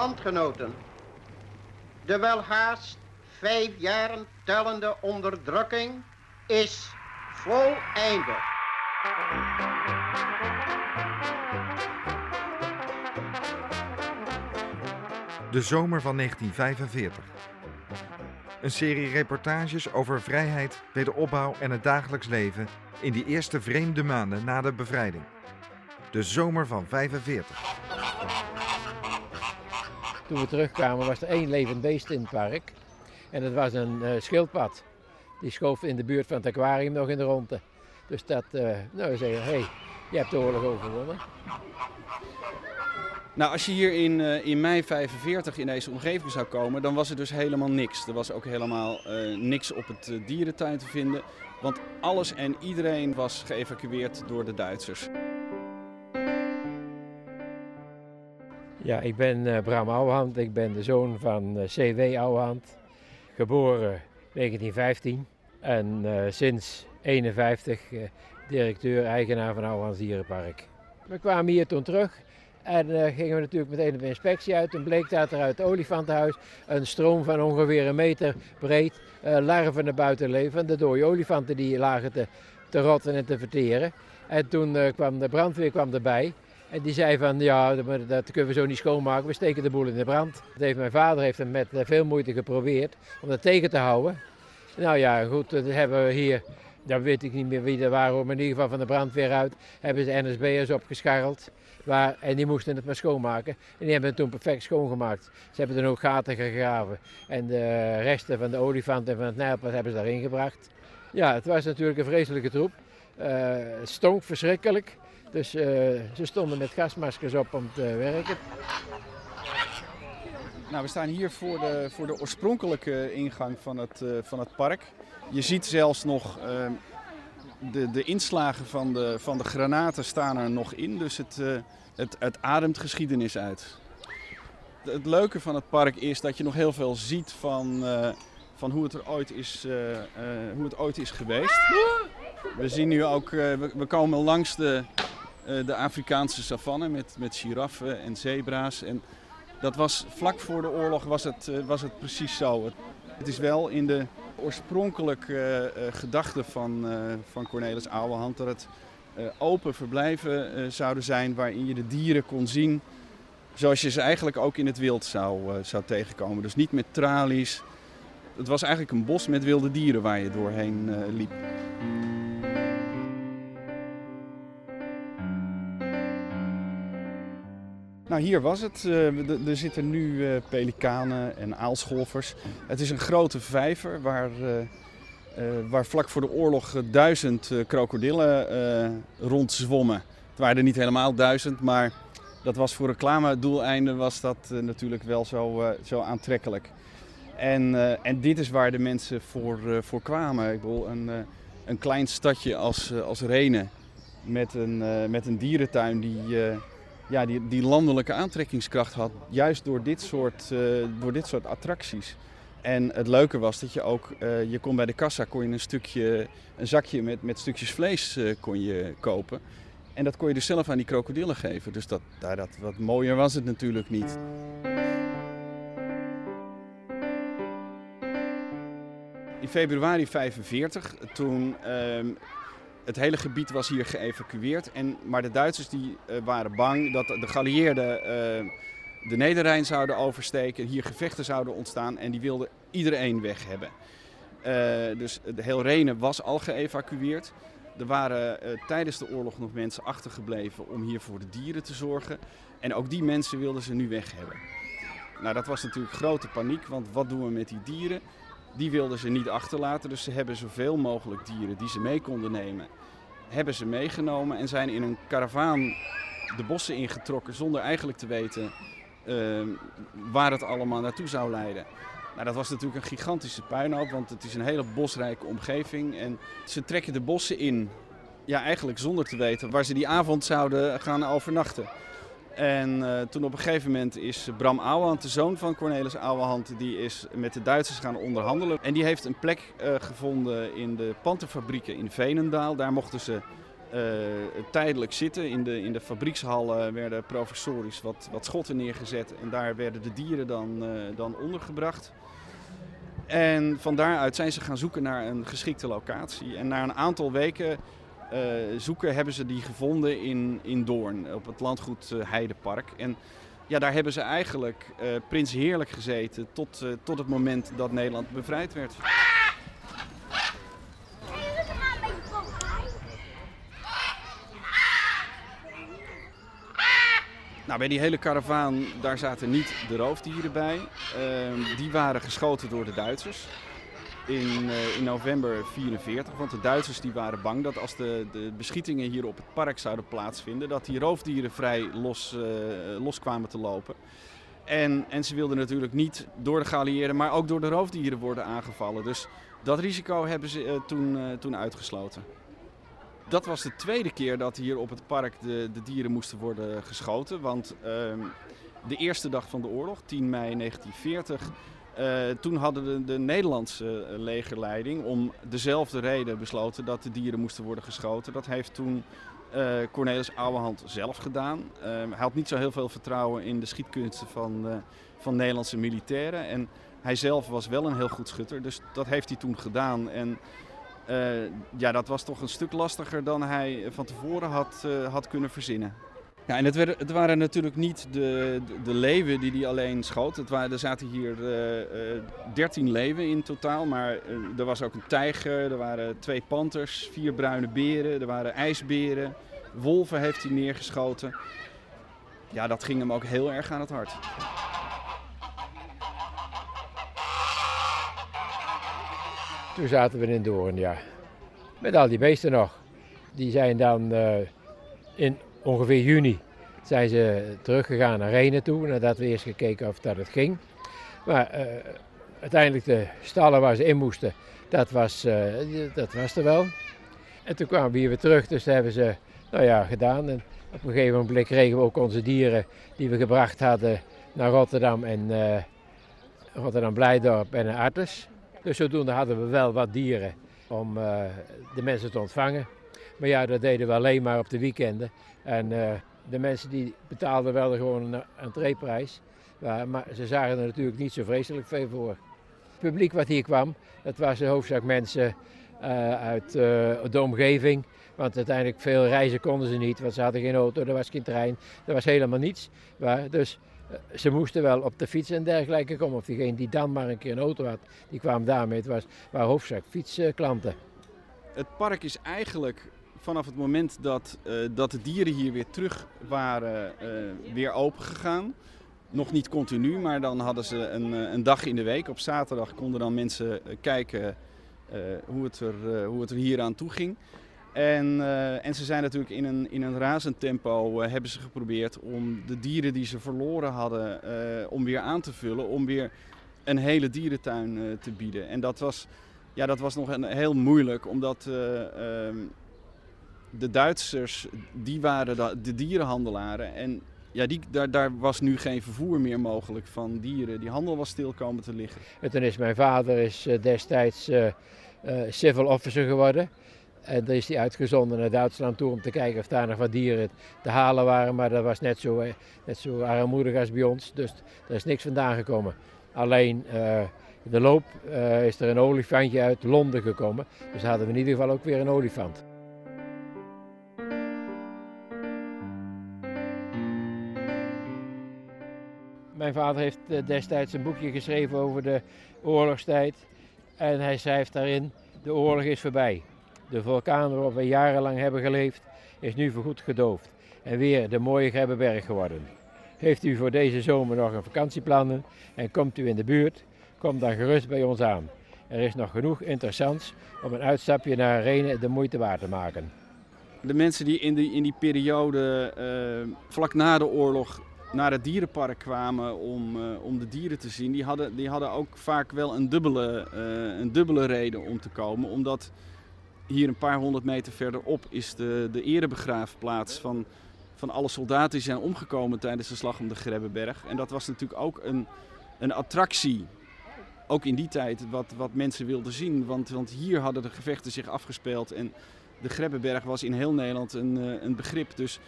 landgenoten. De welhaast vijf jaren tellende onderdrukking is voleinde. De zomer van 1945. Een serie reportages over vrijheid, wederopbouw en het dagelijks leven in die eerste vreemde maanden na de bevrijding. De zomer van 45. Toen we terugkwamen was er één levend beest in het park. En dat was een uh, schildpad. Die schoof in de buurt van het aquarium nog in de ronde. Dus dat, uh, nou, zeggen, hé, hey, je hebt de oorlog overwonnen. Nou, als je hier in, uh, in mei 45 in deze omgeving zou komen, dan was er dus helemaal niks. Er was ook helemaal niks op het dierentuin te vinden, want alles en iedereen was geëvacueerd door de Duitsers. Ja, ik ben Bram Ouwehand. Ik ben de zoon van C.W. Ouwehand, geboren 1915 en sinds 51 directeur-eigenaar van Ouwehands Dierenpark. We kwamen hier toen terug en gingen we natuurlijk meteen de inspectie uit. Toen bleek dat er uit het olifantenhuis een stroom van ongeveer een meter breed larven naar buiten leven. De olifanten die lagen te, te rotten en te verteren. En toen kwam de brandweer kwam erbij. En die zei van ja, dat, kunnen we zo niet schoonmaken, we steken de boel in de brand. Dat heeft, mijn vader heeft hem met veel moeite geprobeerd om dat tegen te houden. Nou ja, goed, dat hebben we hier, dan weet ik niet meer wie er waren, maar in ieder geval van de brandweer uit, hebben ze NSB'ers opgescharreld. Waar, en die moesten het maar schoonmaken. En die hebben het toen perfect schoongemaakt. Ze hebben er ook gaten gegraven. En de resten van de olifant en van het nijlpad hebben ze daarin gebracht. Ja, het was natuurlijk een vreselijke troep. Uh, het stonk verschrikkelijk. Dus uh, ze stonden met gasmaskers op om te werken. Nou, we staan hier voor de, voor de oorspronkelijke ingang van het, uh, van het park. Je ziet zelfs nog de, de inslagen van de, van de granaten staan er nog in. Dus het, uh, het, het ademt geschiedenis uit. Het leuke van het park is dat je nog heel veel ziet van, van hoe, het er ooit is, hoe het ooit is geweest. We zien nu ook, we, we, komen langs de, de Afrikaanse savanne met, met giraffen en zebra's. En dat was vlak voor de oorlog was het, was het precies zo. Het is wel in de oorspronkelijke uh, gedachte van, van Cornelis Ouwehand dat het open verblijven zouden zijn waarin je de dieren kon zien zoals je ze eigenlijk ook in het wild zou, zou tegenkomen. Dus niet met tralies. Het was eigenlijk een bos met wilde dieren waar je doorheen liep. Nou, hier was het. Uh, er zitten nu uh, pelikanen en aalscholvers. Het is een grote vijver waar, uh, waar vlak voor de oorlog duizend krokodillen rondzwommen. Het waren er niet helemaal duizend, maar dat was voor reclamedoeleinden was dat natuurlijk wel zo, zo aantrekkelijk. En, en dit is waar de mensen voor, voor kwamen. Ik bedoel, een, een klein stadje als, als Renen met een, met een dierentuin die ja, die, die landelijke aantrekkingskracht had, juist door dit soort, uh, door dit soort attracties. En het leuke was dat je ook, uh, je kon bij de kassa kon je een stukje, een zakje met, met stukjes vlees uh, kon je kopen. En dat kon je dus zelf aan die krokodillen geven. Dus dat, dat, dat, wat mooier was het natuurlijk niet. In februari 45, toen uh, het hele gebied was hier geëvacueerd. En, maar de Duitsers die, uh, waren bang dat de geallieerden uh, de Nederrijn zouden oversteken, hier gevechten zouden ontstaan en die wilden iedereen weg hebben. Uh, dus de heel Renen was al geëvacueerd. Er waren tijdens de oorlog nog mensen achtergebleven om hier voor de dieren te zorgen. En ook die mensen wilden ze nu weg hebben. Nou, dat was natuurlijk grote paniek, want wat doen we met die dieren? Die wilden ze niet achterlaten, dus ze hebben zoveel mogelijk dieren die ze mee konden nemen, hebben ze meegenomen en zijn in een karavaan de bossen ingetrokken zonder eigenlijk te weten uh, waar het allemaal naartoe zou leiden. Nou, dat was natuurlijk een gigantische puinhoop, want het is een hele bosrijke omgeving en ze trekken de bossen in, ja eigenlijk zonder te weten waar ze die avond zouden gaan overnachten. En uh, toen op een gegeven moment is Bram Ouwehand, de zoon van Cornelis Ouwehand, die is met de Duitsers gaan onderhandelen. En die heeft een plek uh, gevonden in de panterfabrieken in Veenendaal. Daar mochten ze tijdelijk zitten. In de, in de fabriekshallen werden professorisch wat, wat schotten neergezet en daar werden de dieren dan, dan ondergebracht. En van daaruit zijn ze gaan zoeken naar een geschikte locatie. En na een aantal weken zoeken hebben ze die gevonden in, in Doorn, op het landgoed Heidepark. En ja, daar hebben ze eigenlijk uh, prins heerlijk gezeten tot, tot het moment dat Nederland bevrijd werd. Nou, bij die hele karavaan, daar zaten niet de roofdieren bij. Uh, die waren geschoten door de Duitsers in, uh, in november 1944. Want de Duitsers die waren bang dat als de, de beschietingen hier op het park zouden plaatsvinden, dat die roofdieren vrij los, uh, los kwamen te lopen. En, en ze wilden natuurlijk niet door de geallieerden, maar ook door de roofdieren worden aangevallen. Dus dat risico hebben ze uh, toen, toen uitgesloten. Dat was de tweede keer dat hier op het park de, de dieren moesten worden geschoten. Want ehm, de eerste dag van de oorlog, 10 mei 1940, uh, toen hadden de, de, Nederlandse eh, legerleiding om dezelfde reden besloten dat de dieren moesten worden geschoten. Dat heeft toen uh, Cornelis Ouwehand zelf gedaan. hij had niet zo heel veel vertrouwen in de schietkunsten van, van Nederlandse militairen. En hij zelf was wel een heel goed schutter, dus dat heeft hij toen gedaan. En ja, dat was toch een stuk lastiger dan hij van tevoren had, had kunnen verzinnen. En het, het, waren natuurlijk niet de, de, leeuwen die hij alleen schoot. Waren, er zaten hier uh, uh, 13 leeuwen in totaal, maar uh, er was ook een tijger, er waren twee panters, vier bruine beren, er waren ijsberen, wolven heeft hij neergeschoten. Ja, dat ging hem ook heel erg aan het hart. Toen zaten we in Doorn, ja. Met al die beesten nog. Die zijn dan uh, in ongeveer juni zijn ze teruggegaan naar Renen toe, nadat we eerst gekeken of dat het ging. Maar uh, uiteindelijk de stallen waar ze in moesten, dat was, uh, dat was er wel. En toen kwamen we hier weer terug, dus dat hebben ze nou ja, gedaan. En op een gegeven moment kregen we ook onze dieren die we gebracht hadden naar Rotterdam en uh, Rotterdam Blijdorp en Artes. Dus zodoende hadden we wel wat dieren om de mensen te ontvangen. Maar ja, dat deden we alleen maar op de weekenden. En uh, de mensen die betaalden wel gewoon een entreeprijs. Maar, maar ze zagen er natuurlijk niet zo vreselijk veel voor. Het publiek wat hier kwam, dat waren hoofdzakelijk mensen uh, uit uh, de omgeving. Want uiteindelijk veel reizen konden ze niet, want ze hadden geen auto, er was geen trein, er was helemaal niets. Maar, dus ze moesten wel op de fiets en dergelijke komen. Of diegene die dan maar een keer een auto had, die kwam daarmee. Het was, waren hoofdzakelijk fietsklanten. Het park is eigenlijk vanaf het moment dat, uh, dat de dieren hier weer terug waren, uh, weer open gegaan. Nog niet continu, maar dan hadden ze een, eh, een dag in de week. Op zaterdag konden dan mensen kijken hoe, het er, hoe het er hier aan toe ging. En, en ze zijn natuurlijk in een, in een razend tempo hebben ze geprobeerd om de dieren die ze verloren hadden, om weer aan te vullen. Om weer een hele dierentuin te bieden. En dat was, ja, dat was nog een, heel moeilijk, omdat ehm, de Duitsers, die waren de dierenhandelaren. En ja, die, daar, daar, was nu geen vervoer meer mogelijk van dieren. Die handel was stil komen te liggen. En toen is mijn vader is eh, destijds uh, civil officer geworden. En dan is hij uitgezonden naar Duitsland toe om te kijken of daar nog wat dieren te halen waren. Maar dat was net zo, net zo armoedig als bij ons. Dus er is niks vandaan gekomen. Alleen de loop is er een olifantje uit Londen gekomen. Dus hadden we in ieder geval ook weer een olifant. Mijn vader heeft eh, destijds een boekje geschreven over de oorlogstijd. En hij schrijft daarin, de oorlog is voorbij. De vulkaan waarop we jarenlang hebben geleefd, is nu voorgoed gedoofd. En weer de mooie Grebbeberg geworden. Heeft u voor deze zomer nog een vakantieplannen en komt u in de buurt, kom dan gerust bij ons aan. Er is nog genoeg interessants om een uitstapje naar Renen de moeite waard te maken. De mensen die in die, in die periode uh, vlak na de oorlog naar het dierenpark kwamen om, uh, om de dieren te zien, die hadden, die hadden ook vaak wel een dubbele, uh, een dubbele reden om te komen. Omdat hier een paar honderd meter verderop is de, de erebegraafplaats van, van alle soldaten die zijn omgekomen tijdens de slag om de Grebbeberg. En dat was natuurlijk ook een, een attractie, ook in die tijd, wat, wat mensen wilden zien. Want, want hier hadden de gevechten zich afgespeeld en de Grebbeberg was in heel Nederland een, eh, een begrip. Dus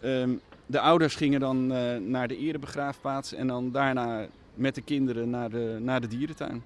ehm, de ouders gingen dan eh, naar de erebegraafplaats en dan daarna met de kinderen naar de, naar de dierentuin.